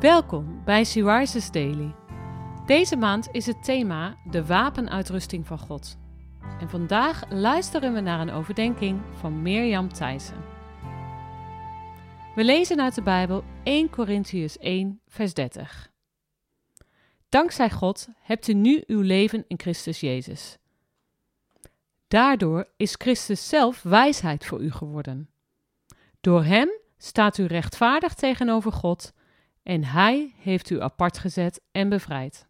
Welkom bij Syriza's Daily. Deze maand is het thema de wapenuitrusting van God. En vandaag luisteren we naar een overdenking van Mirjam Thijssen. We lezen uit de Bijbel 1 Corinthians 1, vers 30. Dankzij God hebt u nu uw leven in Christus Jezus. Daardoor is Christus zelf wijsheid voor u geworden. Door Hem staat u rechtvaardig tegenover God en Hij heeft u apart gezet en bevrijd.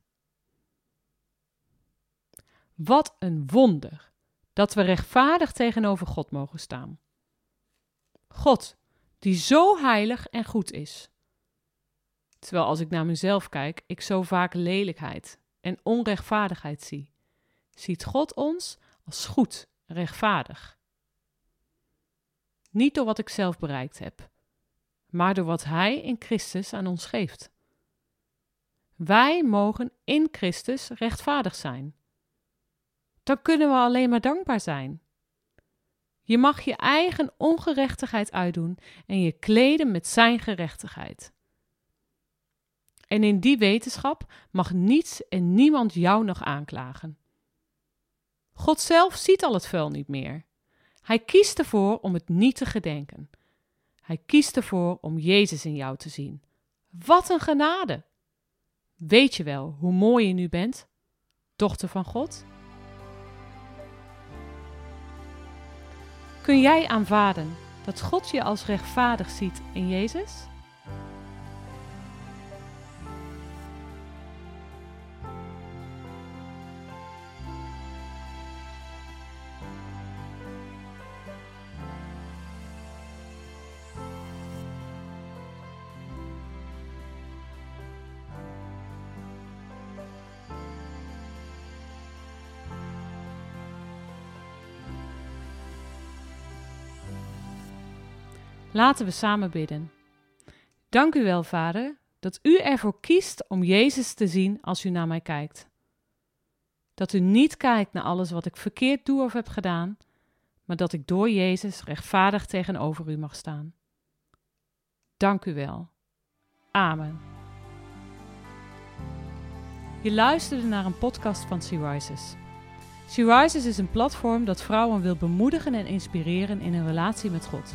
Wat een wonder dat we rechtvaardig tegenover God mogen staan. God, die zo heilig en goed is. Terwijl als ik naar mezelf kijk, ik zo vaak lelijkheid en onrechtvaardigheid zie, ziet God ons als goed, rechtvaardig. Niet door wat ik zelf bereikt heb, maar door wat Hij in Christus aan ons geeft. Wij mogen in Christus rechtvaardig zijn. Dan kunnen we alleen maar dankbaar zijn. Je mag je eigen ongerechtigheid uitdoen en je kleden met Zijn gerechtigheid. En in die wetenschap mag niets en niemand jou nog aanklagen. God zelf ziet al het vuil niet meer. Hij kiest ervoor om het niet te gedenken. Hij kiest ervoor om Jezus in jou te zien. Wat een genade! Weet je wel hoe mooi je nu bent, dochter van God? Kun jij aanvaarden dat God je als rechtvaardig ziet in Jezus? Laten we samen bidden. Dank u wel, Vader, dat u ervoor kiest om Jezus te zien als u naar mij kijkt. Dat u niet kijkt naar alles wat ik verkeerd doe of heb gedaan, maar dat ik door Jezus rechtvaardig tegenover u mag staan. Dank u wel. Amen. Je luisterde naar een podcast van Sea Rises. Sea Rises is een platform dat vrouwen wil bemoedigen en inspireren in hun relatie met God.